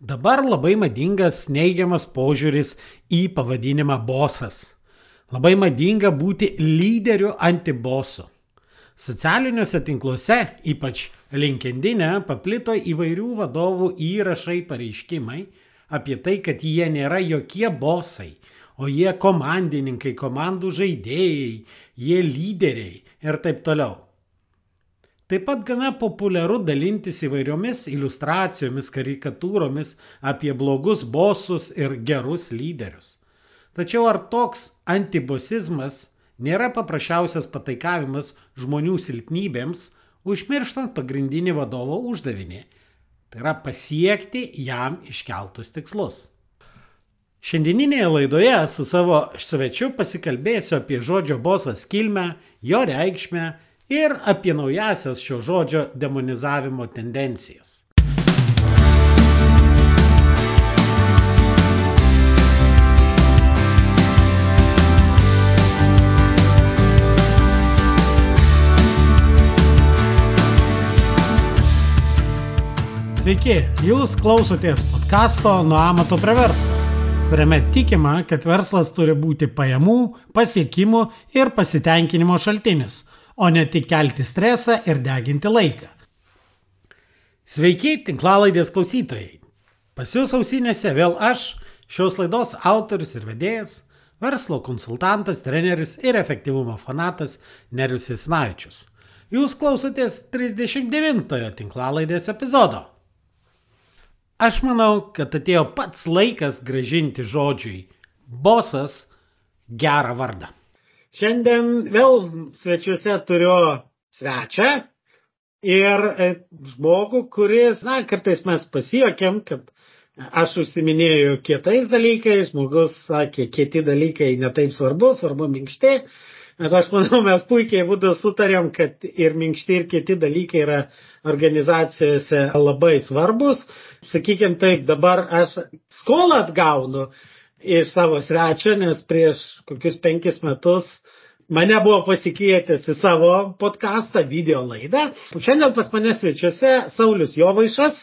Dabar labai madingas neigiamas požiūris į pavadinimą bosas. Labai madinga būti lyderiu antibosu. Socialiniuose tinkluose, ypač LinkedIn, paplito įvairių vadovų įrašai pareiškimai apie tai, kad jie nėra jokie bosai, o jie komandininkai, komandų žaidėjai, jie lyderiai ir taip toliau. Taip pat gana populiaru dalintis įvairiomis iliustracijomis, karikatūromis apie blogus bosus ir gerus lyderius. Tačiau ar toks antibosizmas nėra paprasčiausias pataikavimas žmonių silpnybėms, užmirštant pagrindinį vadovo uždavinį - tai yra pasiekti jam iškeltus tikslus. Šiandieninėje laidoje su savo svečiu pasikalbėsiu apie žodžio bosas kilmę, jo reikšmę ir apie naujasias šio žodžio demonizavimo tendencijas. Sveiki, jūs klausotės podkasto Nuo amato prie verslo, kuriame tikima, kad verslas turi būti pajamų, pasiekimų ir pasitenkinimo šaltinis – o ne tik kelti stresą ir deginti laiką. Sveiki, tinklalaidės klausytojai. Pas jūs ausinėse vėl aš, šios laidos autorius ir vedėjas, verslo konsultantas, treneris ir efektyvumo fanatas Nerius Ismaičius. Jūs klausotės 39-ojo tinklalaidės epizodo. Aš manau, kad atėjo pats laikas gražinti žodžiui bosas gerą vardą. Šiandien vėl svečiuose turiu svečią ir e, žmogų, kuris, na, kartais mes pasijokiam, kad aš užsiminėjau kietais dalykais, žmogus sakė, kieti dalykai netaip svarbu, svarbu minkšti. Bet aš manau, mes puikiai būdų sutarėm, kad ir minkšti, ir kiti dalykai yra organizacijose labai svarbus. Sakykime taip, dabar aš skolą atgaunu iš savo svečio, nes prieš kokius penkis metus mane buvo pasikvietęs į savo podcastą, video laidą. Šiandien pas mane svečiuose Saulis Jovaišas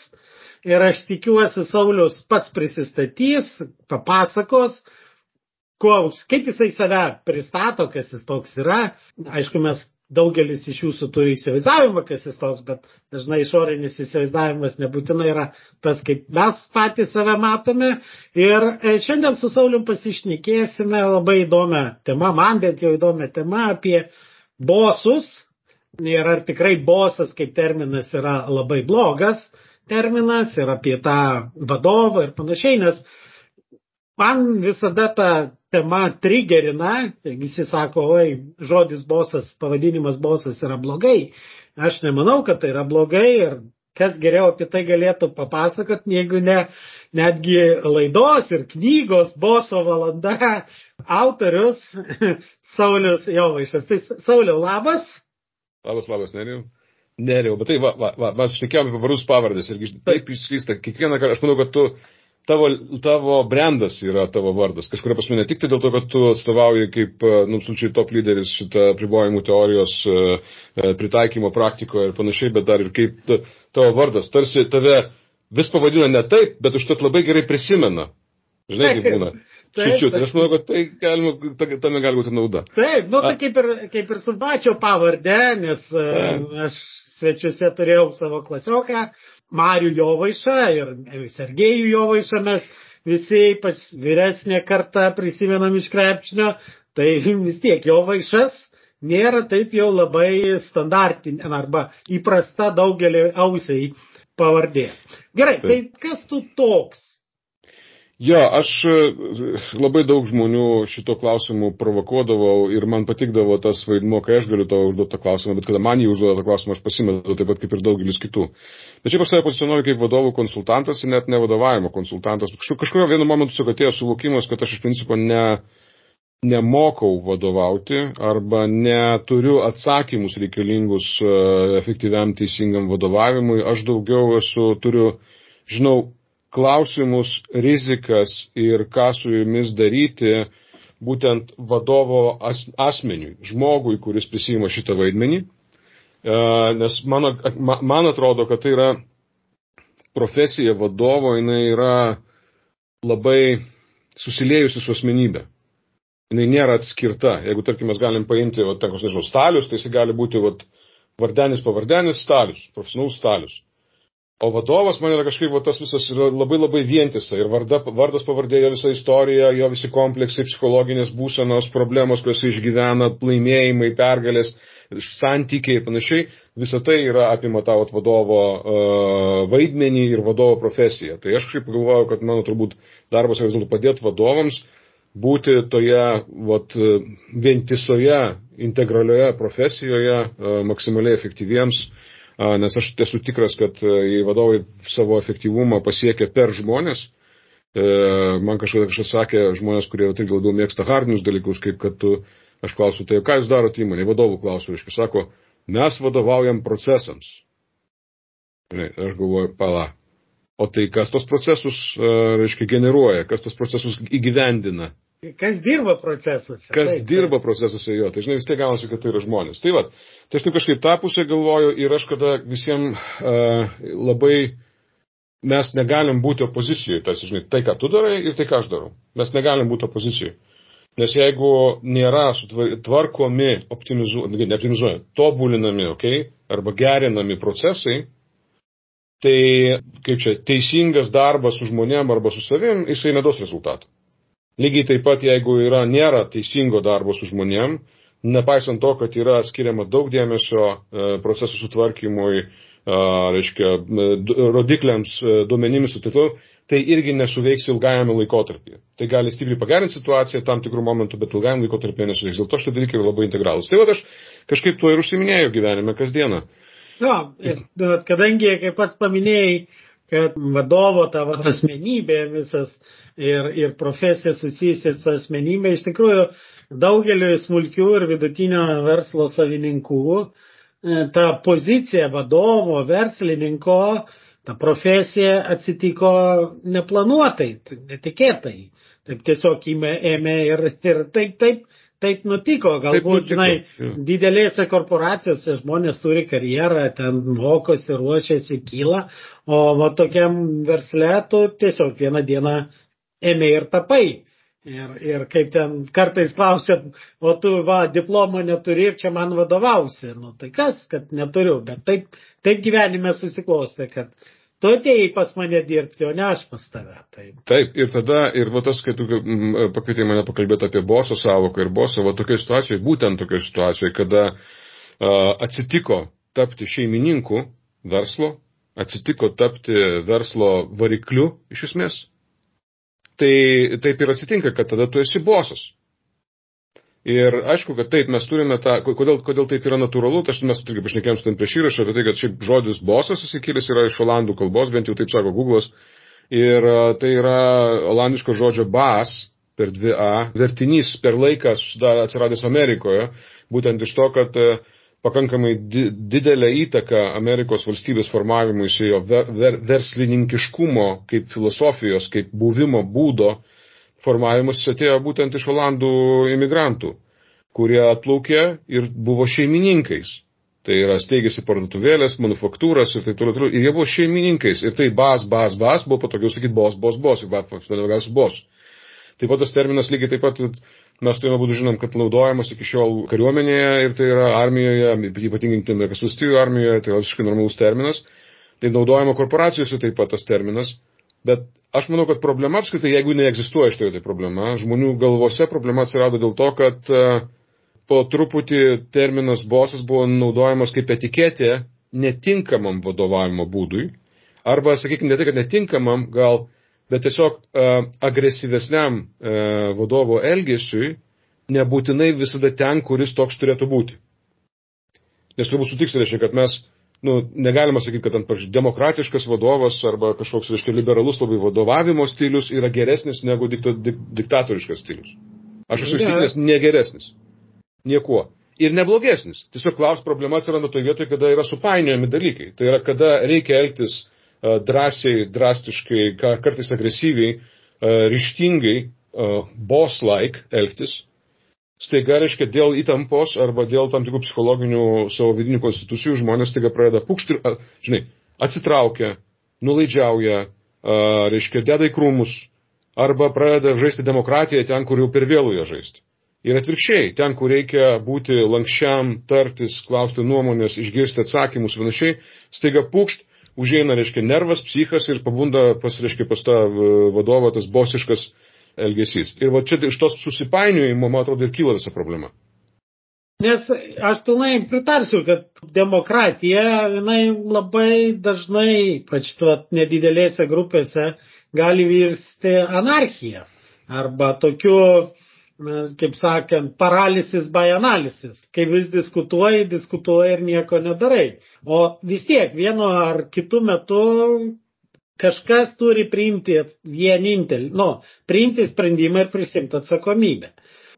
ir aš tikiuosi Saulius pats prisistatys, papasakos, kuo, kaip jisai save pristato, kas jis toks yra. Aišku, mes daugelis iš jūsų turi įsivaizdavimą, kas jis toks, bet dažnai išorinis įsivaizdavimas nebūtinai yra tas, kaip mes patys save matome. Ir e, šiandien su Saulium pasišnekėsime labai įdomią temą, man bent jau įdomią temą apie bosus. Ir ar tikrai bosas kaip terminas yra labai blogas terminas ir apie tą vadovą ir panašiai, nes man visada ta tema trigerina, visi sako, oi, žodis bosas, pavadinimas bosas yra blogai. Aš nemanau, kad tai yra blogai ir kas geriau apie tai galėtų papasakot, jeigu ne netgi laidos ir knygos boso valanda autorius Saulius Jovaišas. Tai Sauliau, labas. Labas, labas, neriu. Neriu, bet tai, va, va, va, mes šnekėjome apie varus pavardės ir taip išslysta. Kiekvieną kartą, aš manau, kad tu tavo, tavo brandas yra tavo vardas. Kažkuria prasme ne tik tai dėl to, kad tu atstovauji kaip, e, nu, absoliučiai top lyderis šitą pribojimų teorijos e, e, pritaikymo praktikoje ir panašiai, bet dar ir kaip tavo vardas. Tarsi tave vis pavadina ne taip, bet užtat labai gerai prisimena. Žinai, kaip būna. Čiūčiu, tai aš manau, kad tai galima, tame gali būti nauda. Taip, nu tai kaip ir, kaip ir su pačio pavardė, nes A. aš svečiuose turėjau savo klasioką, Marių Jovaišą ir Sergejų Jovaišą mes visi, ypač vyresnė karta, prisimenam iš krepšinio, tai vis tiek Jovaišas nėra taip jau labai standartinė arba įprasta daugelį ausiai pavardė. Gerai, tai kas tu toks? Jo, aš e, labai daug žmonių šito klausimu provokuodavau ir man patikdavo tas vaidmuo, kai aš galiu to užduoti tą klausimą, bet kada man jį užduoda tą klausimą, aš pasimetu taip pat kaip ir daugelis kitų. Bet šiaip aš save pozicionuoju kaip vadovų konsultantas ir net ne vadovavimo konsultantas. Kažkurio vienu momentu tiesiog atėjo suvokimas, kad aš iš principo ne, nemokau vadovauti arba neturiu atsakymus reikalingus e, efektyviam teisingam vadovavimui. Aš daugiau esu, turiu, žinau, klausimus, rizikas ir ką su jumis daryti būtent vadovo as, asmeniui, žmogui, kuris prisima šitą vaidmenį. E, nes mano, man atrodo, kad tai yra profesija vadovo, jinai yra labai susiliejusi su asmenybė. Jinai nėra atskirta. Jeigu, tarkim, mes galim paimti, va, ten, nežinau, stalius, tai jis gali būti, va, vardenis pavardenis stalius, profesionalus stalius. O vadovas man yra kažkaip va, tas visas yra labai labai vientisa. Ir varda, vardas pavardė, jo visa istorija, jo visi kompleksai, psichologinės būsenos, problemos, kuriuos išgyvena, laimėjimai, pergalės, santykiai ir panašiai. Visa tai yra apima tavo vadovo uh, vaidmenį ir vadovo profesiją. Tai aš kaip galvoju, kad mano turbūt darbas yra vis dėlto padėti vadovams būti toje vat, vientisoje, integralioje profesijoje, uh, maksimaliai efektyviems nes aš esu tikras, kad jei vadovai savo efektyvumą pasiekia per žmonės, e, man kažkada kažkas sakė, žmonės, kurie tai labiau mėgsta hardinius dalykus, kaip kad tu, aš klausiu, tai ką jūs darote įmonėje, vadovų klausiu, reiškia, sako, mes vadovaujam procesams. Aš galvoju, pala. O tai kas tos procesus, reiškia, generuoja, kas tos procesus įgyvendina? Kas dirba procesuose? Kas taip, dirba taip. procesuose jo, tai žinai vis tiek gaunasi, kad tai yra žmonės. Tai va, tai aš taip kažkaip tą pusę galvoju ir aš kada visiems uh, labai mes negalim būti opozicijoje, tarsi, žinai, tai, ką tu darai ir tai, ką aš darau. Mes negalim būti opozicijoje. Nes jeigu nėra tvarkomi, optimizuojami, neoptimizuojami, tobulinami, okay, arba gerinami procesai, tai, kaip čia, teisingas darbas su žmonėm arba su savim, jisai neduos rezultatų. Lygiai taip pat, jeigu yra, nėra teisingo darbo su žmonėm, nepaisant to, kad yra skiriama daug dėmesio e, procesų sutvarkymui, reiškia, rodikliams, e, duomenimis ir taip toliau, tai irgi nesuveiks ilgajame laikotarpyje. Tai gali stipriai pagerinti situaciją tam tikrų momentų, bet ilgajame laikotarpyje nesuveiks. Dėl to šitie dalykai yra labai integralūs. Tai va aš kažkaip tuo ir užsiminėjau gyvenime kasdieną. Na, kadangi, kaip pats paminėjai, kad vadovo tavo asmenybė visas ir, ir profesija susijusi su asmenybė, iš tikrųjų daugeliu smulkių ir vidutinio verslo savininkų e, ta pozicija vadovo, verslininko, ta profesija atsitiko neplanuotai, netikėtai. Taip tiesiog ėmė ir, ir taip, taip, taip nutiko. Galbūt, žinai, didelėse korporacijose žmonės turi karjerą, ten mokosi, ruošiasi, kyla, o va tokiam versle tu tiesiog vieną dieną ėmė ir tapai. Ir, ir kaip ten kartais klausia, o tu va, diplomą neturi ir čia man vadovausi. Nu tai kas, kad neturiu, bet taip, taip gyvenime susiklostė, kad tu atėjai pas mane dirbti, o ne aš pas tave. Taip, taip ir tada, ir va tas, kai tu pakvietei mane pakalbėti apie boso savoką ir boso, va tokioje situacijoje, būtent tokioje situacijoje, kada uh, atsitiko tapti šeimininku verslo, atsitiko tapti verslo varikliu iš esmės, tai taip ir atsitinka, kad tada tu esi bosas. Ir aišku, kad taip, mes turime tą, kodėl, kodėl taip yra natūralu, tai mes irgi pašnekėjom su tam prieš įrašą apie tai, kad šiaip žodis bosas įsikėlęs yra iš olandų kalbos, bent jau taip sako Google'as. Ir tai yra olandiško žodžio bas per dvi A, vertinys per laiką atsiradęs Amerikoje, būtent iš to, kad pakankamai di didelę įtaką Amerikos valstybės formavimui jo ver ver verslininkiškumo kaip filosofijos, kaip buvimo būdo formavimus atėjo būtent iš Olandų imigrantų, kurie atplaukė ir buvo šeimininkais. Tai yra steigėsi parduotuvėlės, manufaktūras ir taip toliau, toliau. Ir jie buvo šeimininkais. Ir tai bas, bas, bas, buvo patogiau sakyti bos, bos, bos, ir bas, bos. Taip pat tas terminas lygiai taip pat mes turime būdų žinom, kad naudojamas iki šiol kariuomenėje ir tai yra armijoje, ypatingai Amerikos valstybių armijoje, tai yra visiškai normalus terminas. Tai naudojama korporacijose taip pat tas terminas. Bet aš manau, kad problema apskritai, jeigu neegzistuoja šitoje tai problema, žmonių galvose problema atsirado dėl to, kad e, po truputį terminas bosas buvo naudojamas kaip etiketė netinkamam vadovavimo būdui. Arba, sakykime, ne tai, kad netinkamam, gal bet tiesiog uh, agresyvesniam uh, vadovo elgesiui nebūtinai visada ten, kuris toks turėtų būti. Nes turbūt sutiks, reiškia, kad mes, nu, negalima sakyti, kad ant, pavyzdžiui, demokratiškas vadovas arba kažkoks, reiškia, liberalus labai vadovavimo stilius yra geresnis negu dikto, dik, diktatoriškas stilius. Aš esu įsitikinęs negeresnis. Niekuo. Ir neblogesnis. Tiesiog klaus problema atsiranda toje vietoje, kada yra supainiojami dalykai. Tai yra, kada reikia elgtis drąsiai, drastiškai, kartais agresyviai, ryštingai, boss-like elgtis, staiga reiškia dėl įtampos arba dėl tam tikrų psichologinių savo vidinių konstitucijų žmonės staiga pradeda pukšti, žinai, atsitraukia, nulaidžiauja, reiškia, deda į krūmus, arba pradeda žaisti demokratiją ten, kur jau per vėlų ją žaisti. Ir atvirkščiai, ten, kur reikia būti lankščiam, tartis, klausti nuomonės, išgirsti atsakymus, panašiai, staiga pukšt, užeina, reiškia, nervas, psichas ir pabunda pas, reiškia, pas tą vadovą tas bosiškas elgesys. Ir va čia iš tos susipainiojimo, man atrodo, ir kyla visa problema. Nes aš pilnai pritarsiu, kad demokratija, jinai labai dažnai, pač nedidelėse grupėse, gali virsti anarchija. Arba tokiu, kaip sakant, paralysis by analisis. Kai vis diskutuoji, diskutuoji ir nieko nedarai. O vis tiek vienu ar kitu metu kažkas turi priimti vienintelį, nu, priimti sprendimą ir prisimti atsakomybę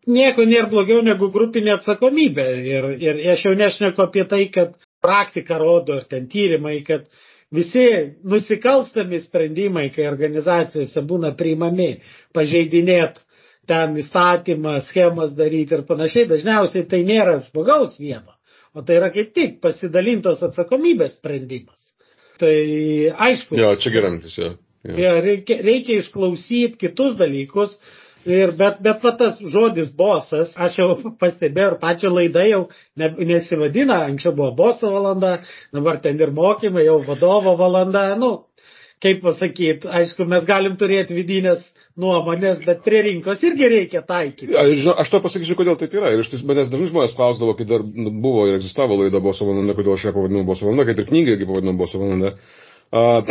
nieko nėra blogiau negu grupinė atsakomybė. Ir, ir aš jau nešneku apie tai, kad praktika rodo ir ten tyrimai, kad visi nusikalstami sprendimai, kai organizacijose būna priimami, pažeidinėt ten įstatymą, schemas daryti ir panašiai, dažniausiai tai nėra žmogaus vieno, o tai yra kaip tik pasidalintos atsakomybės sprendimas. Tai aišku. Jo, čia gerantis, jo. Ja, reikia, reikia išklausyti kitus dalykus, Ir bet, bet va tas žodis bosas, aš jau pastebėjau ir pačią laidą jau ne, nesivadina, anksčiau buvo boso valanda, dabar ten ir mokymai, jau vadovo valanda, nu, kaip pasakyti, aišku, mes galim turėti vidinės nuomonės, bet prie rinkos irgi reikia taikyti. Aš, aš to pasakysiu, kodėl taip yra. Ir iš tiesų manęs dažnai žmonės klausdavo, kai dar buvo ir egzistavo laida Boso valanda, kodėl aš ją pavadinau Boso valanda, kaip ir knygą irgi pavadinau Boso valanda. Uh,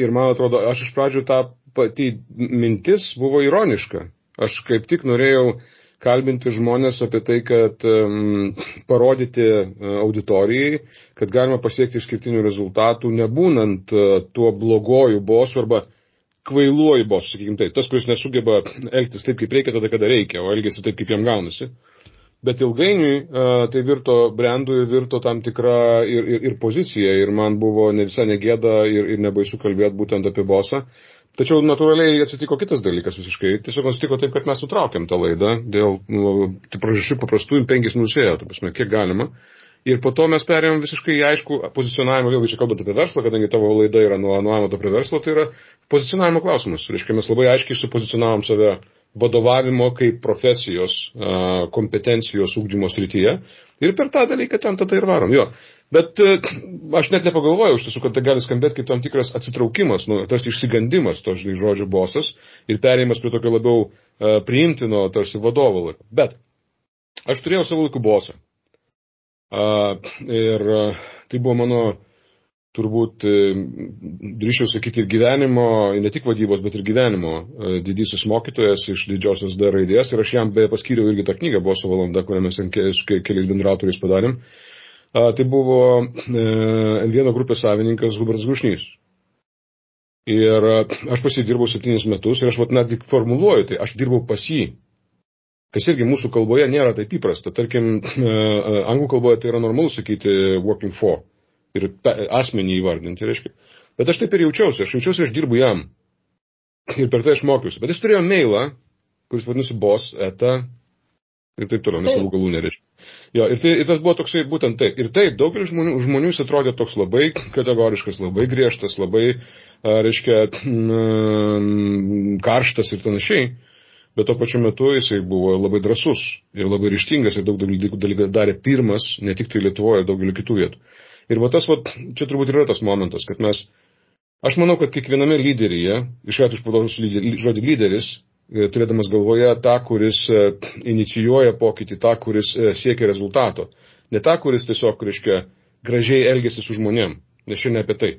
ir man atrodo, aš iš pradžių tą pati mintis buvo ironiška. Aš kaip tik norėjau kalbinti žmonės apie tai, kad um, parodyti uh, auditorijai, kad galima pasiekti išskirtinių rezultatų, nebūnant uh, tuo blogoju bosu arba kvailuoju bosu, sakykime tai. Tas, kuris nesugeba elgtis taip, kaip reikia, tada, kada reikia, o elgesi taip, kaip jam gaunasi. Bet ilgainiui uh, tai virto brandų ir virto tam tikra ir, ir, ir pozicija. Ir man buvo ne visai negėda ir, ir nebaisu kalbėti būtent apie bosą. Tačiau natūraliai atsitiko kitas dalykas visiškai. Tiesiog atsitiko taip, kad mes sutraukėm tą laidą dėl nu, priežasčių paprastų, penkis nusėjo, tai prasme, kiek galima. Ir po to mes perėjom visiškai aišku pozicionavimą, vėlgi čia kalbant apie verslą, kadangi tavo laida yra nuo, nuo amato prie verslo, tai yra pozicionavimo klausimas. Reiškia, mes labai aiškiai supozicionavom save vadovavimo kaip profesijos kompetencijos ūkdymo srityje. Ir per tą dalyką ten tada ir varom. Jo. Bet e, aš net nepagalvojau iš tiesų, kad tai gali skambėti kaip tam tikras atsitraukimas, nu, tarsi išsigandimas to žinai, žodžio bosas ir perėjimas prie tokio labiau uh, priimtino tarsi vadovo laiko. Bet aš turėjau savo laikų bosą. Ir tai buvo mano, turbūt, uh, drįšiau sakyti, ir gyvenimo, ne tik vadybos, bet ir gyvenimo uh, didysis mokytojas iš didžiosios D raidės. Ir aš jam beje paskyriau irgi tą knygą, boso valanda, kurią mes su keliais bendratoriais padarėm. Tai buvo N1 grupės savininkas Hubertas Gušnys. Ir aš pasidirbau septynis metus ir aš vat netgi formuluoju, tai aš dirbau pas jį. Kas irgi mūsų kalboje nėra taip įprasta. Tarkim, anglų kalboje tai yra normalu sakyti working for ir asmenį įvardinti, reiškia. Bet aš taip ir jaučiausi, aš jaučiausi, aš dirbu jam. Ir per tai aš mokiausi. Bet jis turėjo mailą, kuris vadinasi boss, eta ir taip toliau, nes savų galų nereiškia. Jo, ir, tai, ir tas buvo toksai būtent taip. Ir taip, daugelis žmonių, žmonių jis atrodė toks labai kategoriškas, labai griežtas, labai, reiškia, mm, karštas ir panašiai. Bet tuo pačiu metu jisai buvo labai drasus ir labai ryštingas ir daug dalykų, dalykų darė pirmas, ne tik tai Lietuvoje, daugelį kitų vietų. Ir va tas, va, čia turbūt yra tas momentas, kad mes, aš manau, kad kiekviename lyderyje, iš atveju išpaudosiu žodį lyderis, E, turėdamas galvoje tą, kuris e, inicijuoja pokytį, tą, kuris e, siekia rezultato. Ne tą, kuris tiesiog, reiškia, gražiai elgesi su žmonėm, nes šiandien apie tai.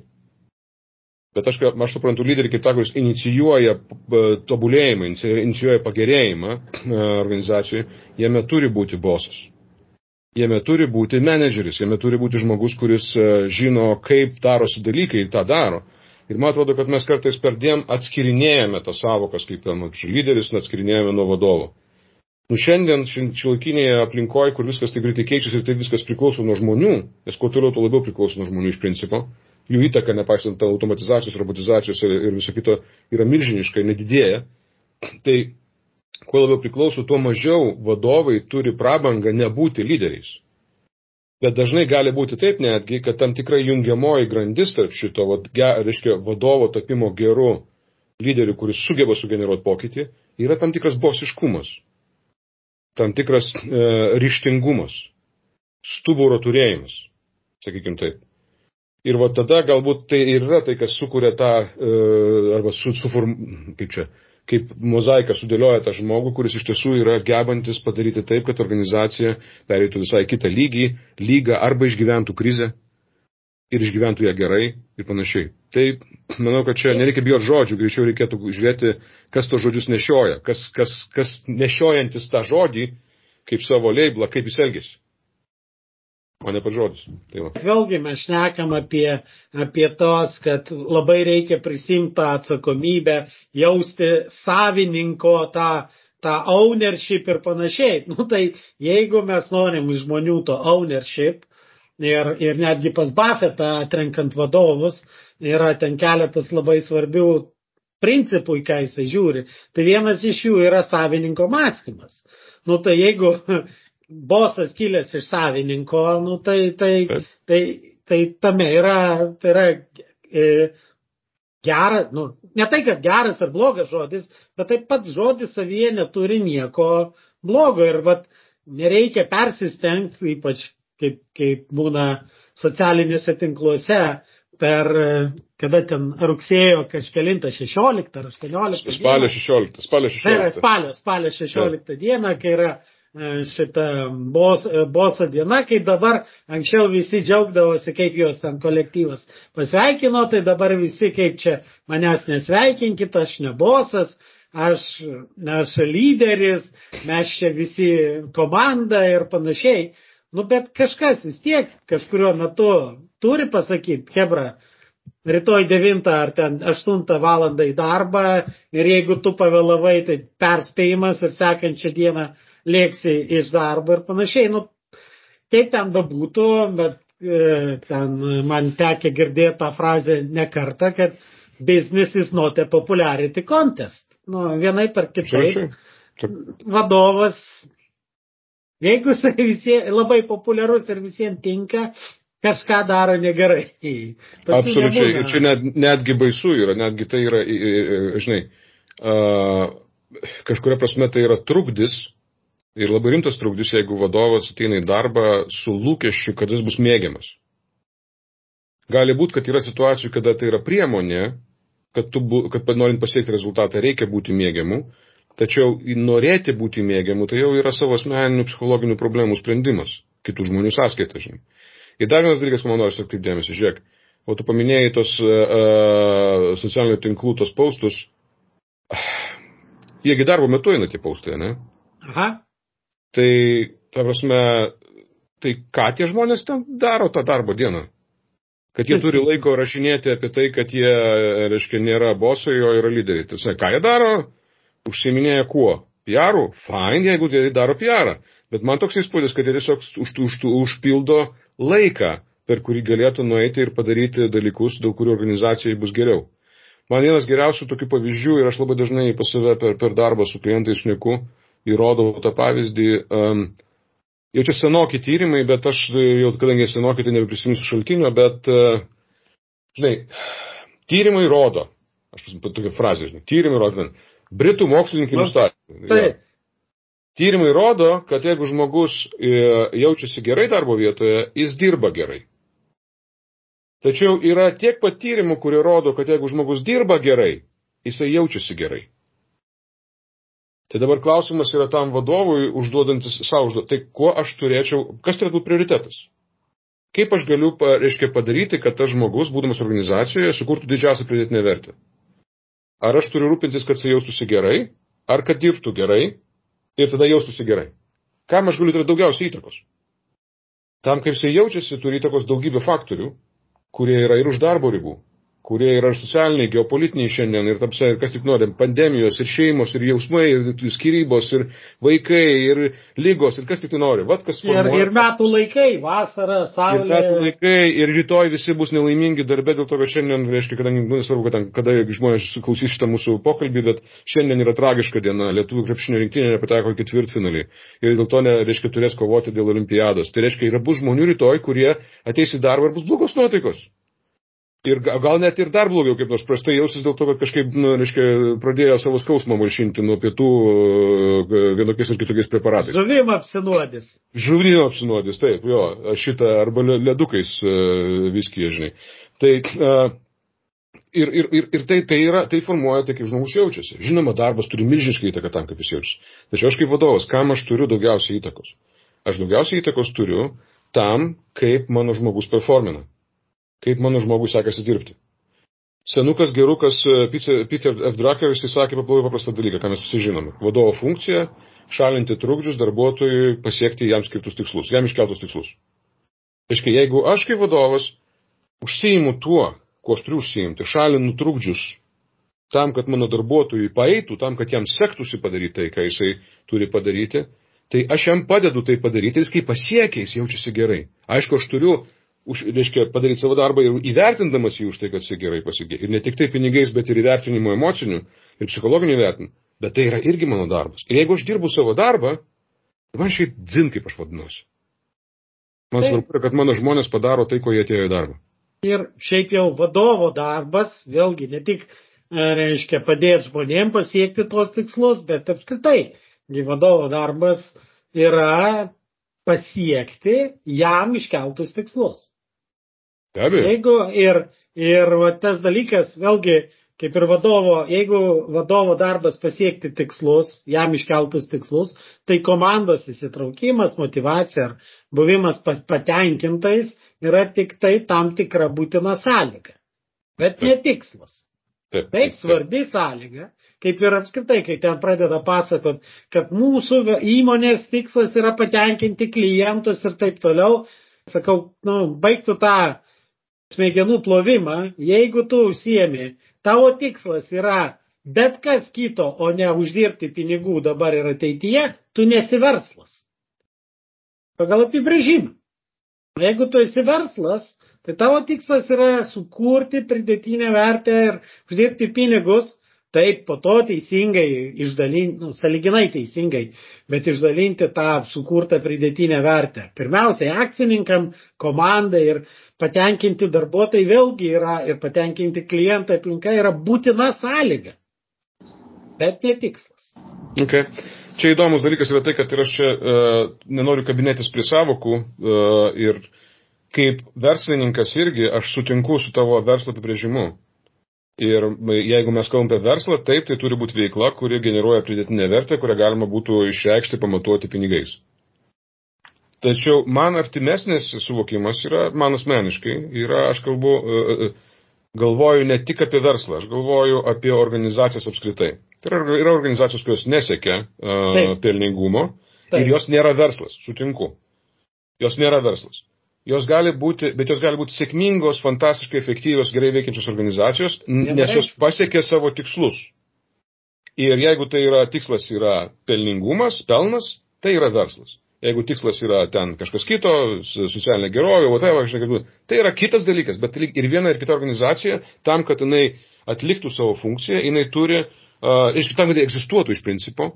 Bet aš, aš suprantu lyderį kaip tą, kuris inicijuoja tobulėjimą, inicijuoja pagerėjimą organizacijoje, jame turi būti bosas. Jame turi būti menedžeris, jame turi būti žmogus, kuris žino, kaip darosi dalykai ir tą daro. Ir man atrodo, kad mes kartais perdėm atskirinėjame tas savokas, kaip ten lyderis, atskirinėjame nuo vadovo. Nu šiandien šiuolaikinėje aplinkoje, kur viskas taip greitai keičiasi ir tai viskas priklauso nuo žmonių, nes kuo toliau, tuo labiau priklauso nuo žmonių iš principo, jų įtaka, nepaisant automatizacijos, robotizacijos ir, ir viso kito, yra milžiniška, nedidėja. Tai kuo labiau priklauso, tuo mažiau vadovai turi prabangą nebūti lyderiais. Bet dažnai gali būti taip netgi, kad tam tikra jungiamoji grandis tarp šito, vat, ge, reiškia, vadovo tapimo geru lyderiu, kuris sugeba sugeneruoti pokytį, yra tam tikras bosiškumas, tam tikras e, ryštingumas, stuburo turėjimas, sakykime taip. Ir va tada galbūt tai yra tai, kas sukuria tą, e, arba su, suform, kaip čia, kaip mozaika sudėlioja tą žmogų, kuris iš tiesų yra gebantis padaryti taip, kad organizacija pereitų visai kitą lygį, lygą arba išgyventų krizę ir išgyventų ją gerai ir panašiai. Tai manau, kad čia nereikia bijoti žodžių, greičiau reikėtų žiūrėti, kas to žodžius nešioja, kas, kas, kas nešiojantis tą žodį kaip savo leiblą, kaip jis elgesi o ne pats žodis. Tai va. Vėlgi mes šnekam apie, apie tos, kad labai reikia prisimti tą atsakomybę, jausti savininko tą, tą ownership ir panašiai. Nu tai jeigu mes norim iš žmonių to ownership ir, ir netgi pas Buffettą atrenkant vadovus, yra ten keletas labai svarbių principų, į ką jisai žiūri. Tai vienas iš jų yra savininko mąstymas. Nu tai jeigu bosas kilęs iš savininko, nu, tai, tai, tai, tai tame yra, tai yra e, geras, nu, ne tai, kad geras ar blogas žodis, bet tai pats žodis savyje neturi nieko blogo ir vat, nereikia persistengti, ypač kaip, kaip būna socialiniuose tinkluose, per, kada ten rugsėjo kažkelintą 16 ar 18. Spalio 16. Spalio 16. Tai yra spalio, spalio 16 ja. dieną, kai yra E, šitą bos, e, boso diena, kai dabar anksčiau visi džiaugdavosi, kaip jos ten kolektyvas pasveikino, tai dabar visi kaip čia manęs nesveikinkit, aš ne bosas, aš, aš lyderis, mes čia visi komanda ir panašiai. Nu, bet kažkas vis tiek kažkurio metu turi pasakyti, Hebra, rytoj 9 ar ten 8 valandą į darbą ir jeigu tu pavėlavai, tai perspėjimas ir sekančią dieną lėksi iš darbo ir panašiai. Nu, kaip ten bebūtų, bet e, ten man tekė girdėti tą frazę ne kartą, kad business is not a popularity contest. Nu, vienai per kitaip. Vadovas, jeigu jisai visie, labai populiarus ir visiems tinka, kažką daro negerai. Tokių Absoliučiai. Nebūna. Ir čia net, netgi baisu yra, netgi tai yra, žinai, uh, kažkuria prasme tai yra trukdis Ir labai rimtas trukdys, jeigu vadovas ateina į darbą su lūkesčiu, kad jis bus mėgiamas. Gali būti, kad yra situacijų, kada tai yra priemonė, kad, tu, kad norint pasiekti rezultatą reikia būti mėgiamu, tačiau norėti būti mėgiamu tai jau yra savo asmeninių psichologinių problemų sprendimas, kitų žmonių sąskaita, žinai. Ir dar vienas dalykas, man noriu atkreipti dėmesį, žiūrėk, o tu paminėjai tos uh, socialinių tinklų, tos paustus, jiegi darbo metu eina tie paustai, ne? Aha. Tai, ta prasme, tai ką tie žmonės ten daro tą darbo dieną? Kad jie turi laiko rašinėti apie tai, kad jie, reiškia, nėra bosai, o yra lyderiai. Tai, ką jie daro? Užsiminėja kuo? PR-ų? Fine, jeigu jie daro PR-ą. Bet man toks įspūdis, kad jie tiesiog už, už, užpildo laiką, per kurį galėtų nueiti ir padaryti dalykus, dėl kurių organizacijai bus geriau. Man vienas geriausių tokių pavyzdžių ir aš labai dažnai pas save per, per darbą su klientais šneku, įrodau tą pavyzdį. Um, jau čia senoki tyrimai, bet aš jau, kadangi senoki, tai nebeprisiminsiu šaltinio, bet, uh, žinai, tyrimai rodo, aš tokia frazė, žinai, tyrimai rodo, Britų mokslininkai nustatė. Ja. Tyrimai rodo, kad jeigu žmogus e, jaučiasi gerai darbo vietoje, jis dirba gerai. Tačiau yra tiek pat tyrimų, kurie rodo, kad jeigu žmogus dirba gerai, jisai jaučiasi gerai. Tai dabar klausimas yra tam vadovui užduodantis užduotį. Tai kuo aš turėčiau, kas turėtų prioritetas? Kaip aš galiu, reiškia, padaryti, kad tas žmogus, būdamas organizacijoje, sukurtų didžiausią pridėtinę vertę? Ar aš turiu rūpintis, kad jisai jaustųsi gerai, ar kad dirbtų gerai ir tada jaustųsi gerai? Kam aš galiu turėti daugiausiai įtakos? Tam, kaip jisai jaučiasi, turi įtakos daugybė faktorių, kurie yra ir už darbo ribų, kurie yra socialiniai, geopolitiniai šiandien ir, tamsia, ir kas tik nori, pandemijos, ir šeimos, ir jausmai, ir skirybos, ir vaikai, ir lygos, ir kas tik tai nori. Vat kas formuoja. Ir, ir metų laikai, vasara, saulė. Ir metų laikai, ir rytoj visi bus nelaimingi darbė dėl to, kad šiandien, reiškia, kadangi, nu, nesvarbu, kad ten, kada žmonės klausys šitą mūsų pokalbį, bet šiandien yra tragiška diena. Lietuvų krepšinio rinktinė nepateko į ketvirtfinalį. Ir dėl to, ne, reiškia, turės kovoti dėl olimpiados. Tai reiškia, yra bus žmonių rytoj, kurie ateis į darbą ir bus blogos nuotaikos. Ir gal net ir dar blogiau, kaip nors prastai jausis dėl to, kad kažkaip, nu, reiškia, pradėjo savo skausmą malšinti nuo pietų e, vienokiais ir kitokiais preparatais. Žuvim apsinuodis. Žuvim apsinuodis, taip, jo, šitą arba ledukais uh, viskį, žinai. Tai, uh, ir, ir, ir, ir tai, tai, yra, tai formuoja tai, kaip žmogus jaučiasi. Žinoma, darbas turi milžinišką įtaką tam, kaip jis jaučiasi. Tačiau aš kaip vadovas, kam aš turiu daugiausiai įtakos? Aš daugiausiai įtakos turiu tam, kaip mano žmogus performina kaip mano žmogus sekasi dirbti. Senukas gerukas e, Peter F. Drucker, jis sakė labai paprastą dalyką, ką mes visi žinome. Vadovo funkcija - šalinti trukdžius darbuotojui pasiekti jam skirtus tikslus, jam iškeltus tikslus. Aiškiai, jeigu aš kaip vadovas užsijimu tuo, kuo aš turiu užsiimti, šalinu trukdžius tam, kad mano darbuotojui paeitų, tam, kad jam sektųsi padaryti tai, ką jisai turi padaryti, tai aš jam padedu tai padaryti, jis kai pasiekia, jis jaučiasi gerai. Aišku, aš turiu už, reiškia, padaryti savo darbą ir įvertindamas jį už tai, kad jis gerai pasigė. Ir ne tik tai pinigais, bet ir įvertinimu emociniu ir psichologiniu įvertinimu. Bet tai yra irgi mano darbas. Ir jeigu aš dirbu savo darbą, tai man šiaip dzin, kaip aš vadinuosi. Man tai. svarbu, kad mano žmonės padaro tai, ko jie atėjo į darbą. Ir šiaip jau vadovo darbas, vėlgi, ne tik, e, reiškia, padėti žmonėms pasiekti tuos tikslus, bet apskritai, vadovo darbas yra pasiekti jam iškeltus tikslus. Be abejo. Jeigu ir, ir tas dalykas, vėlgi, kaip ir vadovo, jeigu vadovo darbas pasiekti tikslus, jam iškeltus tikslus, tai komandos įsitraukimas, motivacija ar buvimas patenkintais yra tik tai tam tikra būtina sąlyga. Bet ne tikslas. Taip, taip, svarbi sąlyga, kaip ir apskritai, kai ten pradeda pasakot, kad mūsų įmonės tikslas yra patenkinti klientus ir taip toliau, sakau, nu, baigtų tą smegenų plovimą, jeigu tu užsiemi, tavo tikslas yra bet kas kito, o ne uždirbti pinigų dabar ir ateityje, tu nesi verslas. Pagal apibrėžimą. Jeigu tu esi verslas, tai tavo tikslas yra sukurti pridėtinę vertę ir uždirbti pinigus, Taip, po to teisingai išdalinti, nu, saliginai teisingai, bet išdalinti tą sukurtą pridėtinę vertę. Pirmiausiai akcininkam, komandai ir patenkinti darbuotojai vėlgi yra ir patenkinti klientai aplinka yra būtina sąlyga, bet ne tikslas. Okay. Čia įdomus dalykas yra tai, kad ir aš čia uh, nenoriu kabinėtis prie savokų uh, ir kaip verslininkas irgi aš sutinku su tavo verslo apibrėžimu. Ir jeigu mes kalbame apie verslą, taip, tai turi būti veikla, kuri generuoja pridėtinę vertę, kurią galima būtų išreikšti, pamatuoti pinigais. Tačiau man artimesnis suvokimas yra, man asmeniškai, yra, aš kalbu, e, e, galvoju ne tik apie verslą, aš galvoju apie organizacijas apskritai. Tai yra, yra organizacijos, kurios nesiekia uh, pelningumo ir jos nėra verslas, sutinku. Jos nėra verslas. Jos gali būti, bet jos gali būti sėkmingos, fantastiškai efektyvios, gerai veikiančios organizacijos, nes jos pasiekė savo tikslus. Ir jeigu tai yra tikslas yra pelningumas, pelnas, tai yra verslas. Jeigu tikslas yra ten kažkas kito, socialinė gerovė, whatever, tai yra kitas dalykas, bet ir viena ir kita organizacija, tam, kad jinai atliktų savo funkciją, jinai turi, uh, reiškia, tam, kad egzistuotų iš principo,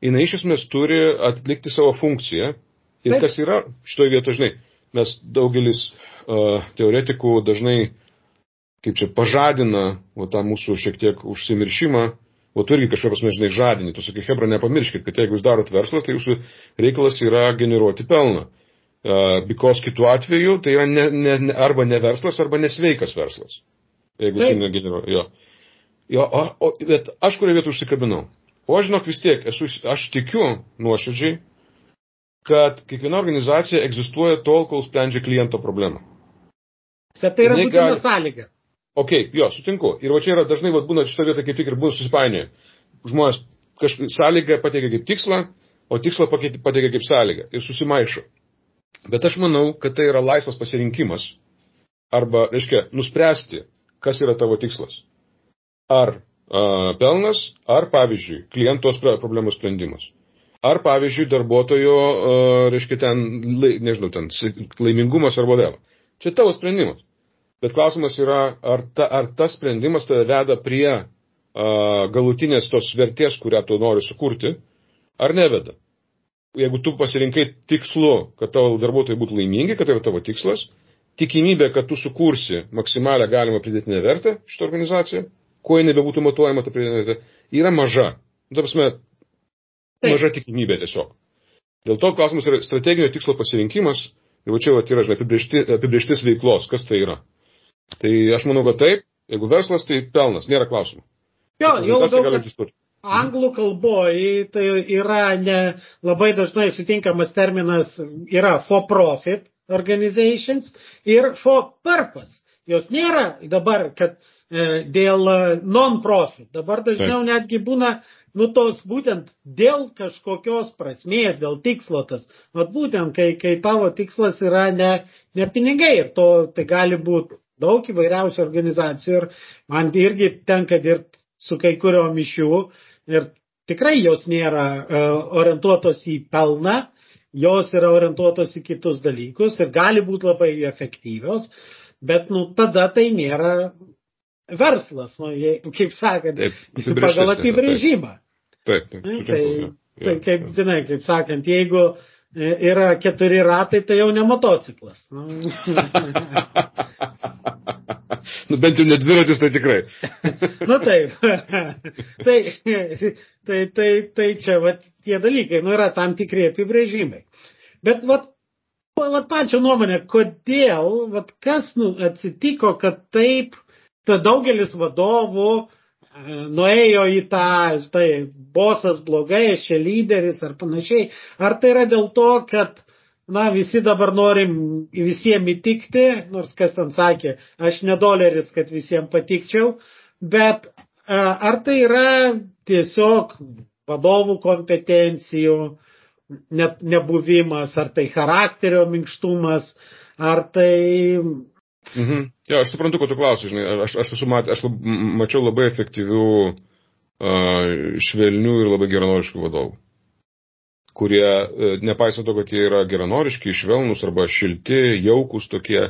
jinai iš esmės turi atlikti savo funkciją. Ir Taip. kas yra šitoje vietoje, žinai, mes daugelis uh, teoretikų dažnai, kaip čia, pažadina o, tą mūsų šiek tiek užsimiršimą, o tu irgi kažkaip prasme, žinai, žadini. Tu sakai, Hebra, nepamirškit, kad jeigu jūs darot verslas, tai jūsų reikalas yra generuoti pelną. Uh, because kitu atveju tai yra ne, ne, ne, arba ne verslas, arba nesveikas verslas. Jeigu jūs negeneruojate. Jo. Jo, o, o, bet aš kurioje vietoje užsikabinau. O aš žinok vis tiek, esu, aš tikiu nuoširdžiai, kad kiekviena organizacija egzistuoja tol, kol sprendžia kliento problemą. Bet tai yra Jinai būtina gali... sąlyga. Ok, jo, sutinku. Ir va čia yra dažnai, va, būna šitą vietą kaip tik ir būna susipainioję. Žmonės kažkaip sąlygą pateikia kaip tikslą, o tikslą pateikia kaip sąlygą ir susimaišo. Bet aš manau, kad tai yra laisvas pasirinkimas. Arba, reiškia, nuspręsti, kas yra tavo tikslas. Ar a, pelnas, ar pavyzdžiui, klientos problemų sprendimas. Ar pavyzdžiui, darbuotojo, a, reiškia, ten, nežinau, ten laimingumas arba vėl. Čia tavo sprendimas. Bet klausimas yra, ar, ta, ar tas sprendimas tave veda prie a, galutinės tos vertės, kurią tu nori sukurti, ar neveda. Jeigu tu pasirinkai tikslu, kad tavo darbuotojai būtų laimingi, kad tai yra tavo tikslas, tikimybė, kad tu sukursi maksimalią galimą pridėtinę vertę šitą organizaciją, kuo jinai bebūtų matuojama ta pridėtinė vertė, yra maža. Nu, ta prasme, maža tikimybė tiesiog. Dėl to klausimas yra strateginio tikslo pasirinkimas, ir čia va, yra, žinai, apibriešti, apibrieštis veiklos, kas tai yra. Tai aš manau, kad taip, jeigu verslas, tai pelnas, nėra klausimų. Jo, jau labiau, kad anglų kalboje tai yra ne labai dažnai sutinkamas terminas yra for profit organizations ir for purpose. Jos nėra dabar, kad e, dėl non-profit. Dabar dažniau Taip. netgi būna, nu, tos būtent dėl kažkokios prasmės, dėl tikslo tas. Vat būtent, kai, kai tavo tikslas yra ne, ne pinigai ir to tai gali būti daug įvairiausių organizacijų ir man irgi tenka dirbti su kai kuriuom iš jų ir tikrai jos nėra uh, orientuotos į pelną, jos yra orientuotos į kitus dalykus ir gali būti labai efektyvios, bet nu, tada tai nėra verslas, nu, jei, kaip sakant, pagal apibrėžimą. Taip, taip, taip, tai, tai kaip, žinai, kaip sakant, jeigu e, yra keturi ratai, tai jau ne motociklas. Nu. Nu, bent jau nedviratis, tai tikrai. nu taip. tai, tai, tai, tai čia vat, tie dalykai, nu yra tam tikri apibrėžimai. Bet vat, vat pačio nuomonė, kodėl, vat kas nu, atsitiko, kad taip, ta daugelis vadovų nuėjo į tą, tai bosas blogai, aš čia lyderis ar panašiai. Ar tai yra dėl to, kad na, visi dabar norim visiems įtikti, nors kas ten sakė, aš ne doleris, kad visiems patikčiau, bet ar tai yra tiesiog vadovų kompetencijų net nebuvimas, ar tai charakterio minkštumas, ar tai... Mhm. Ja, aš suprantu, ko tu klausai, žinai, aš, aš esu matęs, aš lab, mačiau labai efektyvių, uh, švelnių ir labai geranoriškų vadovų kurie, e, nepaisant to, kad jie yra geranoriški, švelnus arba šilti, jaukus tokie,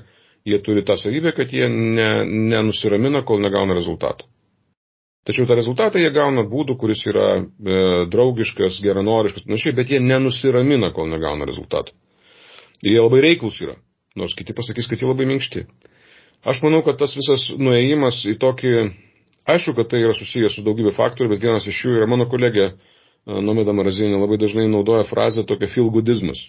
jie turi tą savybę, kad jie ne, nenusiramina, kol negauna rezultatų. Tačiau tą rezultatą jie gauna būdų, kuris yra e, draugiškas, geranoriškas, panašiai, bet jie nenusiramina, kol negauna rezultatų. Jie labai reiklus yra, nors kiti pasakys, kad jie labai minkšti. Aš manau, kad tas visas nuėjimas į tokį, aišku, kad tai yra susijęs su daugybė faktorių, bet vienas iš jų yra mano kolegė Nomeda Marazinė labai dažnai naudoja frazę tokia filgudizmas.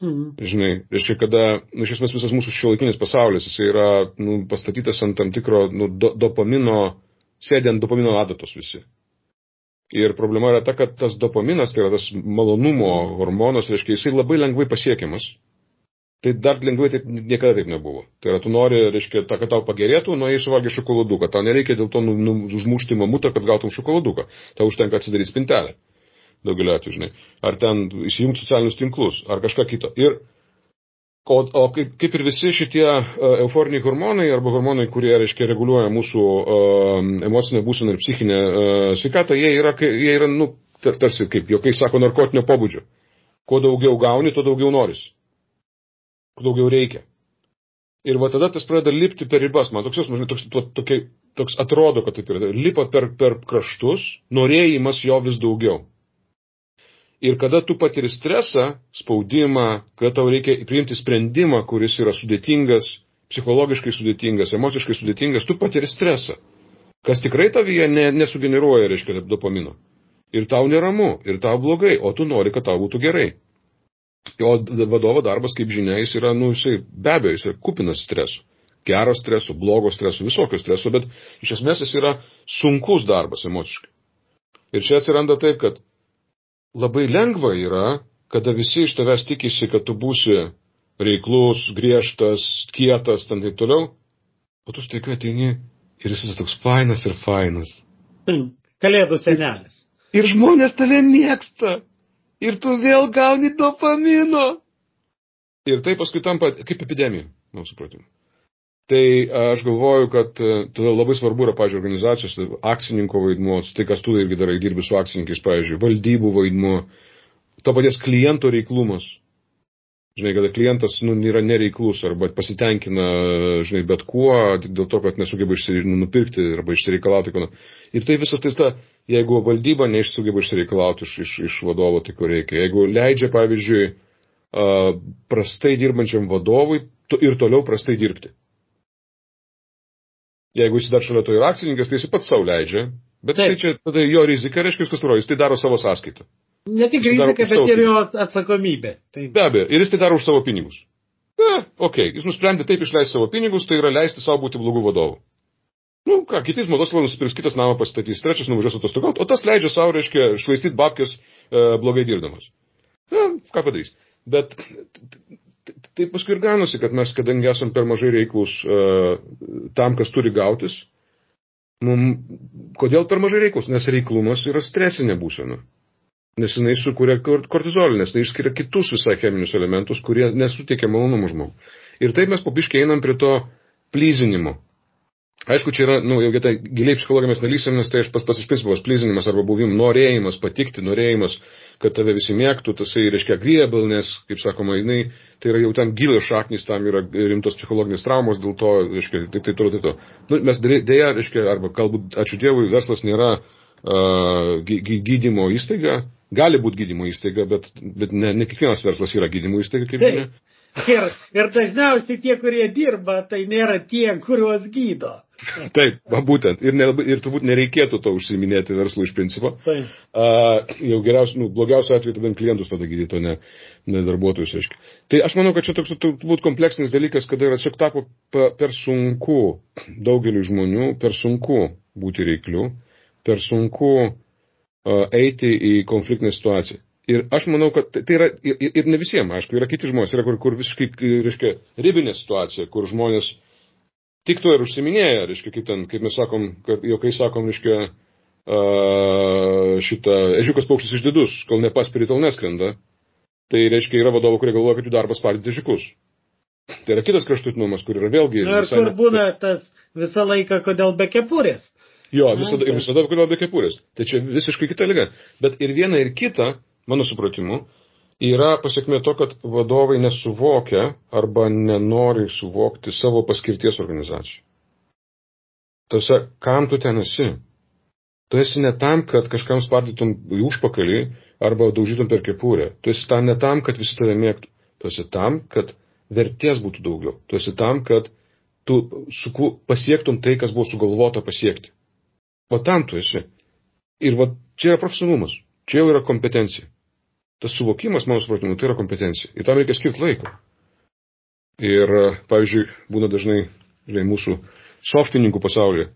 Mhm. Žinai, reiškia, kada, nu, iš esmės visas mūsų šiuolaikinis pasaulis, jis yra nu, pastatytas ant tam tikro nu, do, dopamino, sėdė ant dopamino adatos visi. Ir problema yra ta, kad tas dopaminas, tai yra tas malonumo hormonas, reiškia, jisai labai lengvai pasiekiamas. Tai dar lengvai taip niekada taip nebuvo. Tai yra, tu nori, reiškia, ta, kad tau pagerėtų, nuo jai suvalgė šokoladuką. Tau nereikia dėl to nu, nu, užmušti mamutą, kad gautum šokoladuką. Tau užtenka atsidaryti spintelę daugelio atveju, žinai. Ar ten įsijungti socialinius tinklus, ar kažką kito. Ir, o, o kaip, kaip ir visi šitie uh, euforiniai hormonai, arba hormonai, kurie, reiškia, reguliuoja mūsų uh, emocinę būseną ir psichinę uh, sveikatą, jie yra, jie yra, nu, tarsi, kaip jokai sako, narkotinio pobūdžio. Kuo daugiau gauni, tuo daugiau noris. Daugiau reikia. Ir va tada tas pradeda lipti per ribas. Man toks jausmas, toks, to, tokia, toks atrodo, kad taip yra. Lipa per, per kraštus, norėjimas jo vis daugiau. Ir kada tu patiri stresą, spaudimą, kada tau reikia priimti sprendimą, kuris yra sudėtingas, psichologiškai sudėtingas, emociškai sudėtingas, tu patiri stresą. Kas tikrai tavyje ne, nesugeneruoja, reiškia, dopamino. Ir tau neramu, ir tau blogai, o tu nori, kad tau būtų gerai. O vadovo darbas, kaip žinia, jis yra, nu, jisai be abejo, jis yra kupinas streso. Gero streso, blogo streso, visokio streso, bet iš esmės jis yra sunkus darbas emociškai. Ir čia atsiranda taip, kad labai lengva yra, kada visi iš tavęs tikisi, kad tu būsi reiklus, griežtas, kietas, ten taip toliau, o tu staiga ateini ir jis toks fainas ir fainas. Kalėdų senelis. Ir žmonės tave mėgsta. Ir tu vėl gauni dopamino. Ir tai paskui tampa kaip epidemija, man supratimu. Tai aš galvoju, kad e, todėl labai svarbu yra, pavyzdžiui, organizacijos, akcininko vaidmuo, tai kas tu irgi darai, dirbi su akcininkais, pavyzdžiui, valdybų vaidmuo, to paties kliento reiklumas. Žinai, kada klientas nu, yra nereiklus arba pasitenkina, žinai, bet kuo, dėl to, kad nesugeba nu, nupirkti arba išsireikalauti. Ir tai visas tai ta, jeigu valdyba neišsugeba išsireikalauti iš, iš, iš vadovo, tai ko reikia. Jeigu leidžia, pavyzdžiui, prastai dirbančiam vadovui ir toliau prastai dirbti. Jeigu jis dar šalia to yra akcininkas, tai jis pats savo leidžia, bet tai čia tada jo rizika, reiškia, viskas tvarko, jis tai daro savo sąskaitą. Ne tik rizika, bet ir jo atsakomybė. Tai... Be abejo, ir jis tai daro už savo pinigus. Na, okei, okay. jis nusprendė taip išleisti savo pinigus, tai yra leisti savo būti blogų vadovų. Nu, ką, kitais žmogus nusipirks kitas namą pastatys, trečias nuvažiuos atostogauti, o tas leidžia savo, reiškia, švaistyti babkės e, blogai dirbdamas. Na, ką padarys. Bet tai paskui ir gaunasi, kad mes, kadangi esam per mažai reiklus uh, tam, kas turi gautis, mum, kodėl per mažai reiklus? Nes reiklumas yra stresinė būsena. Nes jinai sukuria kortizolį, nes tai išskiria kitus visai cheminius elementus, kurie nesuteikia malonumų žmogui. Ir taip mes pabiškai einam prie to plyzinimo. Aišku, čia yra, nu, jau tai giliai psichologinės dalysimės, tai pas, pas iš principo plizinimas arba buvim norėjimas, patikti, norėjimas, kad tave visi mėgtų, tasai reiškia griebelnės, kaip sakoma, jinai, tai yra jau ten gilios šaknys, tam yra rimtos psichologinės traumos, dėl to, reiškia, tai tai toliau, tai to. Nu, mes dėja, reiškia, arba galbūt, ačiū Dievui, verslas nėra uh, gydymo įstaiga, gali būti gydymo įstaiga, bet, bet ne, ne kiekvienas verslas yra gydymo įstaiga, kaip žinia. Ir, ir dažniausiai tie, kurie dirba, tai nėra tie, kuriuos gydo. Taip, va, būtent. Ir, ne, ir turbūt nereikėtų to užsiminėti verslų iš principo. Taip. A, jau geriausiu, nu, blogiausiu atveju tada klientus tada gydyti, o ne, ne darbuotojus, aiškiai. Tai aš manau, kad čia toks turbūt kompleksinis dalykas, kada yra tiesiog tapo per sunku daugeliu žmonių, per sunku būti reikliu, per sunku a, eiti į konfliktinę situaciją. Ir aš manau, kad tai yra, ir, ir ne visiems, aišku, yra kiti žmonės, yra kur, kur visiškai, reiškia, ribinė situacija, kur žmonės tik to ir užsiminėja, reiškia, kaip, ten, kaip mes sakom, kad jokai sakom, reiškia, šitą ežiukas paukštis išdidus, kol nepaspiri, tol neskrenda. Tai reiškia, yra vadovų, kurie galvoja, kad jų darbas spardyti ežiukus. Tai yra kitas kraštutinumas, kur yra vėlgi. Na, ir kur ne... būna tas visą laiką, kodėl be kepurės. Jo, visada, ir visada, kodėl be kepurės. Tai čia visiškai kita lyga. Bet ir viena, ir kita, mano supratimu, uh, yra pasiekmė to, kad vadovai nesuvokia arba nenori suvokti savo paskirties organizacijų. Tose, kam tu ten esi? Tu esi ne tam, kad kažkam spardytum į užpakalį arba daužytum per kepurę. Tu esi tam ne tam, kad visi tave mėgtų. Tu esi tam, kad vertės būtų daugiau. Tu esi tam, kad tu suku, pasiektum tai, kas buvo sugalvota pasiekti. O tam tu esi. Ir va, čia yra profesionalumas. Čia jau yra kompetencija tas suvokimas, mano supratimu, tai yra kompetencija. Ir tam reikia skirti laiko. Ir, pavyzdžiui, būna dažnai, žinai, mūsų softininkų pasaulyje,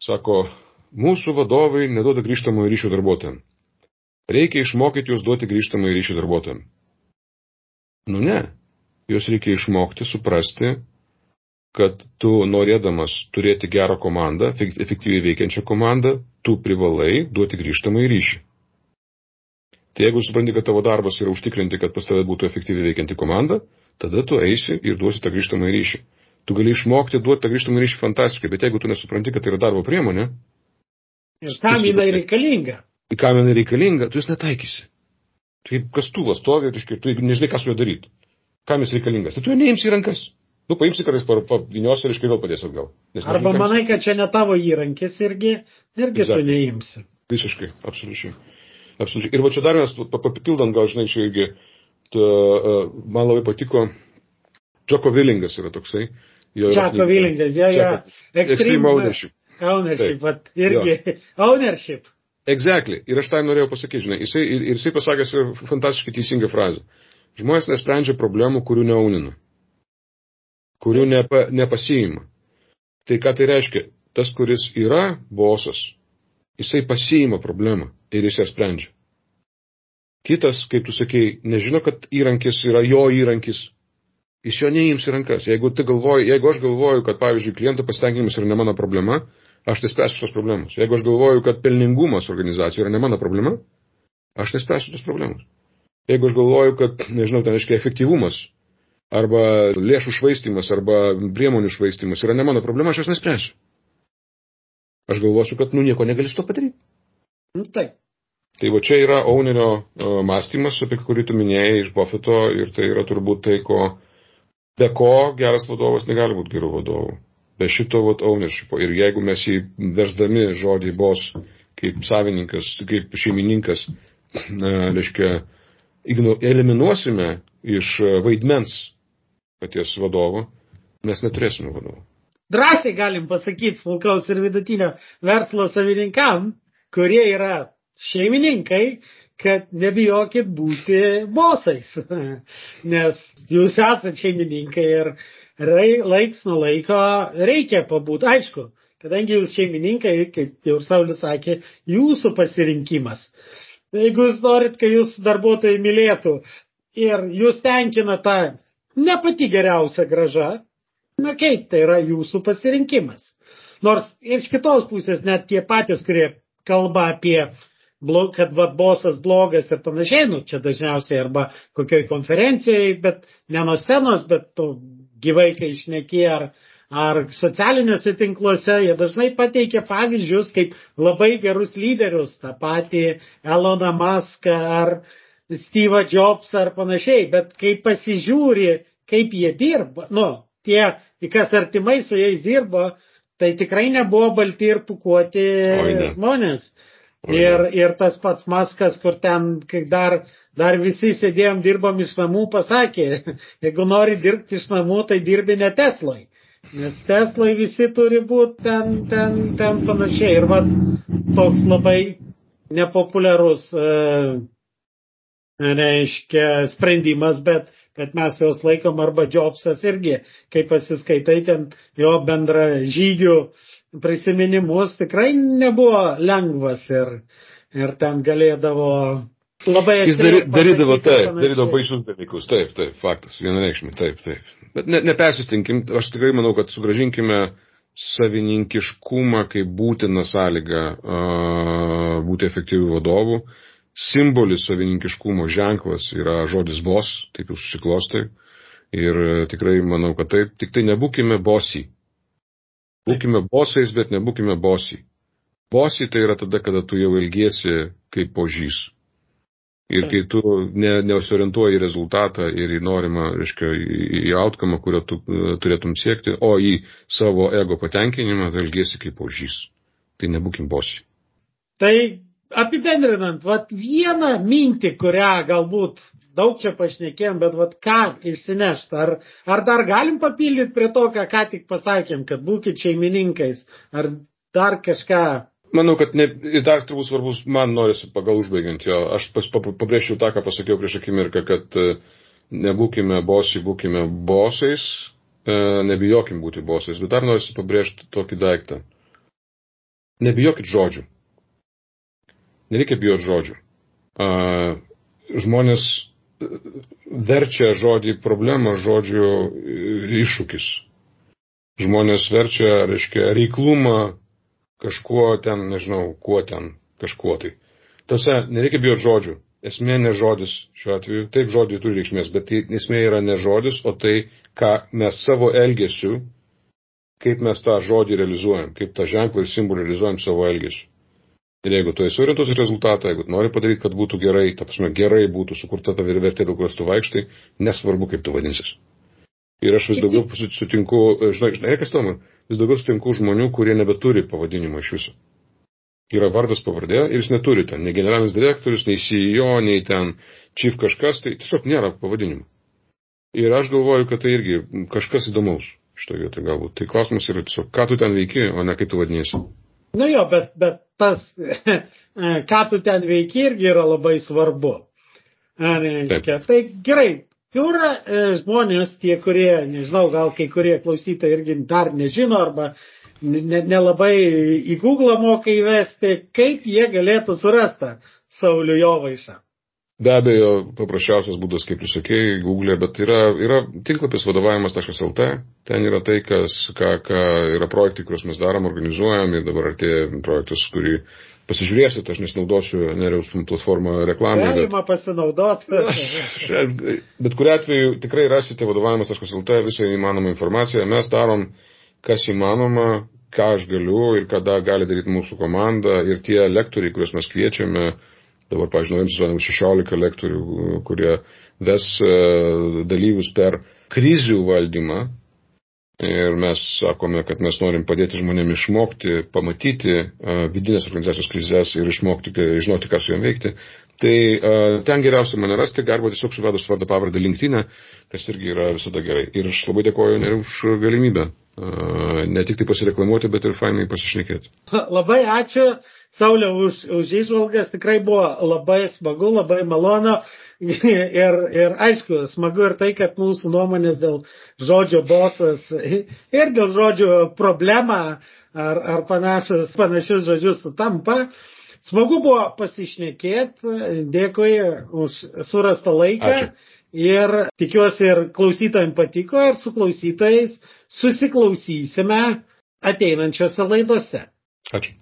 sako, mūsų vadovai neduoda grįžtamojo ryšio darbuotojams. Reikia išmokyti juos duoti grįžtamojo ryšio darbuotojams. Nu ne, juos reikia išmokti, suprasti, kad tu norėdamas turėti gerą komandą, efektyviai veikiančią komandą, tu privalai duoti grįžtamą į ryšį. Tai jeigu supranti, kad tavo darbas yra užtikrinti, kad pas tave būtų efektyviai veikianti komanda, tada tu eisi ir duosi tą grįžtamą ryšį. Tu gali išmokti duoti tą grįžtamą ryšį fantastiškai, bet jeigu tu nesupranti, kad tai yra darbo priemonė. Ir kam jinai reikalinga? Kam jinai reikalinga, tu jūs netaikysi. Tai kaip kastuvas stovi, tai tu nežinai, ką su juo daryti. Kam jis reikalingas? Tai tu jo neimsi į rankas. Nu, paimsi kartais pavinios ir iškai vėl padės atgal. Arba manai, kad čia ne tavo įrankis irgi, irgi exactly. tu neimsi. Visiškai, absoliučiai. Absoliučiai. Ir va čia dar mes papildant, gal žinai, čia irgi, ta, man labai patiko, Džoko Vilingas yra toksai. Džoko Vilingas, ja, ja. Extreme, ownership. Ownership, vat, irgi. Jo. Ownership. Exactly. Ir aš tai norėjau pasakyti, žinai, jisai, ir, ir jisai pasakęs fantastiškai teisingą frazę. Žmonės nesprendžia problemų, kurių neaunina. Kurių nepa, nepasiima. Tai ką tai reiškia? Tas, kuris yra bosas, jisai pasiima problemą ir jis ją sprendžia. Kitas, kaip tu sakei, nežino, kad įrankis yra jo įrankis. Jis jo neįims į rankas. Jeigu, galvoji, jeigu aš galvoju, kad, pavyzdžiui, klientų pasitenkinimas yra ne mano problema, aš nespręsiu tos problemos. Jeigu aš galvoju, kad pelningumas organizacijos yra ne mano problema, aš nespręsiu tos problemos. Jeigu aš galvoju, kad, nežinau, ten reiškia efektyvumas arba lėšų švaistimas, arba priemonių švaistimas yra ne mano problema, aš jos nespręsiu. Aš galvosiu, kad nu nieko negali su to padaryti. Nu, taip. Tai va čia yra Aunerio mąstymas, apie kurį tu minėjai iš Buffeto ir tai yra turbūt tai, ko, be ko geras vadovas negali būti gerų vadovų. Be šito vat ownershipo. Ir jeigu mes jį versdami žodį bos kaip savininkas, kaip šeimininkas, reiškia, eliminuosime iš vaidmens paties vadovo, mes neturėsime vadovo. Drąsiai galim pasakyti smulkaus ir vidutinio verslo savininkam, kurie yra šeimininkai, kad nebijokit būti bosais, nes jūs esate šeimininkai ir laiks nuo laiko reikia pabūti. Aišku, kadangi jūs šeimininkai, kaip jau ir Saulis sakė, jūsų pasirinkimas. Jeigu jūs norit, kad jūs darbuotojai mylėtų ir jūs tenkina tą ne pati geriausia graža, na kaip, tai yra jūsų pasirinkimas. Nors iš kitos pusės net tie patys, kurie kalba apie blog, kad va, bosas blogas ir panašiai, nu, čia dažniausiai arba kokioj konferencijoje, bet ne nuo scenos, bet tu gyvai, kai išneki ar, ar socialiniuose tinkluose, jie dažnai pateikia pavyzdžius kaip labai gerus lyderius, tą patį Eloną Muską ar Steve Jobs ar panašiai, bet kai pasižiūri, kaip jie dirba, nu, tie, kas artimai su jais dirbo, tai tikrai nebuvo balti ir pukuoti žmonės. Ir, ir tas pats Maskas, kur ten, kai dar, dar visi sėdėjom, dirbom iš namų, pasakė, jeigu nori dirbti iš namų, tai dirbi ne Teslai. Nes Teslai visi turi būti ten, ten, ten panašiai. Ir va, toks labai nepopuliarus, e, reiškia, sprendimas, bet kad mes jos laikom arba Jobsas irgi, kai pasiskaitai ten jo bendra žygių prisiminimus tikrai nebuvo lengvas ir, ir ten galėdavo labai Jis dary, darydavo taip, darydavo baisius dalykus, taip, taip, faktas, vienareikšmiai, taip, taip. Bet ne, nepersistinkim, aš tikrai manau, kad sugražinkime savininkiškumą kaip būtiną sąlygą uh, būti efektyvių vadovų. Simbolis savininkiškumo ženklas yra žodis bos, taip jau susiklostai. Ir tikrai manau, kad taip, tik tai nebūkime bosi, Būkime bosais, bet nebūkime bosi. Bosi tai yra tada, kada tu jau ilgiesi kaip požys. Ir kai tu ne, neosiorientuoji į rezultatą ir į norimą, reiškia, į, outcome, kurio tu uh, turėtum siekti, o į savo ego patenkinimą, tai ilgiesi kaip požys. Tai nebūkim bosi. Tai apibendrinant, vat vieną mintį, kurią galbūt daug čia pašnekėjom, bet vat ką išsinešt, ar, ar dar galim papildyti prie to, ką ką tik pasakėm, kad būkite šeimininkais, ar dar kažką. Manau, kad ne, dar turbūt svarbus, man norisi pagal užbaigiant jo, aš pabrėžčiau tą, ką pasakiau prieš akimirką, kad e, nebūkime bosai, būkime bosais, e, nebijokim būti bosais, bet dar norisi pabrėžti tokį daiktą. Nebijokit žodžių. Nereikia bijoti žodžių. Žmonės verčia žodį problema žodžiu iššūkis. Žmonės verčia, reiškia, reiklumą kažkuo ten, nežinau, kuo ten, kažkuo tai. Tose, nereikia bijoti žodžių. Esmė ne žodis šiuo atveju. Taip, žodžiai turi reikšmės, bet tai esmė yra ne žodis, o tai, ką mes savo elgesiu, kaip mes tą žodį realizuojam, kaip tą ženklą ir simbolį realizuojam savo elgesiu. Ir jeigu tu esi orientuos į rezultatą, jeigu nori padaryti, kad būtų gerai, ta prasme, gerai būtų sukurta ta vertė, dėl kurios tu vaikštai, nesvarbu, kaip tu vadinsis. Ir aš vis daugiau sutinku, žinai, žinai, kas tam, vis daugiau sutinku žmonių, kurie nebeturi pavadinimo iš viso. Yra vardas pavardė ir jis neturi ten, nei generalinis direktorius, nei CEO, nei ten chief kažkas, tai tiesiog nėra pavadinimo. Ir aš galvoju, kad tai irgi kažkas įdomaus šitoje vietoje galbūt. Tai klausimas yra tiesiog, ką tu ten veiki, o ne kaip tu vadinėsi. Nu jo, bet, bet tas, ką tu ten veiki, irgi yra labai svarbu. Reiškia, tai gerai, yra e, žmonės, tie, kurie, nežinau, gal kai kurie klausytojai irgi dar nežino arba nelabai ne, į Google moka įvesti, kaip jie galėtų surasti Saulių Jovaišą. Be abejo, paprasčiausias būdas, kaip jūs sakėjai, Google, bet yra, yra tinklapis vadovavimas.lt, ten yra tai, kas, ką, ką yra projektai, kuriuos mes darom, organizuojam ir dabar artėja projektas, kurį pasižiūrėsit, aš nesinaudosiu Neriaus platformą reklamą. Galima bet... pasinaudoti. bet kuriu atveju tikrai rasite vadovavimas.lt visą įmanomą informaciją. Mes darom, kas įmanoma, ką aš galiu ir kada gali daryti mūsų komanda ir tie lektoriai, kuriuos mes kviečiame, Dabar, pažiūrėjau, sezonim 16 lektorių, kurie ves e, dalyvius per krizių valdymą. Ir mes sakome, kad mes norim padėti žmonėms išmokti, pamatyti uh, vidinės organizacijos krizės ir išmokti, žinoti, ką su jom veikti. Tai ten geriausia mane rasti, arba tiesiog suvedus vardą pavardę linktinę, kas irgi yra visada gerai. Ir aš labai dėkoju ne už galimybę ne tik tai pasireklamuoti, bet ir fainai pasišnekėti. Labai ačiū. Saulė už, už išvalgas tikrai buvo labai smagu, labai malonu. Ir, ir aišku, smagu ir tai, kad mūsų nuomonės dėl žodžio bosas ir dėl žodžio problema ar, ar panašus, panašius žodžius sutampa. Smagu buvo pasišnekėti, dėkui už surastą laiką. Ačiū. Ir tikiuosi ir klausytojams patiko ir su klausytojais susiklausysime ateinančiose laidose. Ačiū.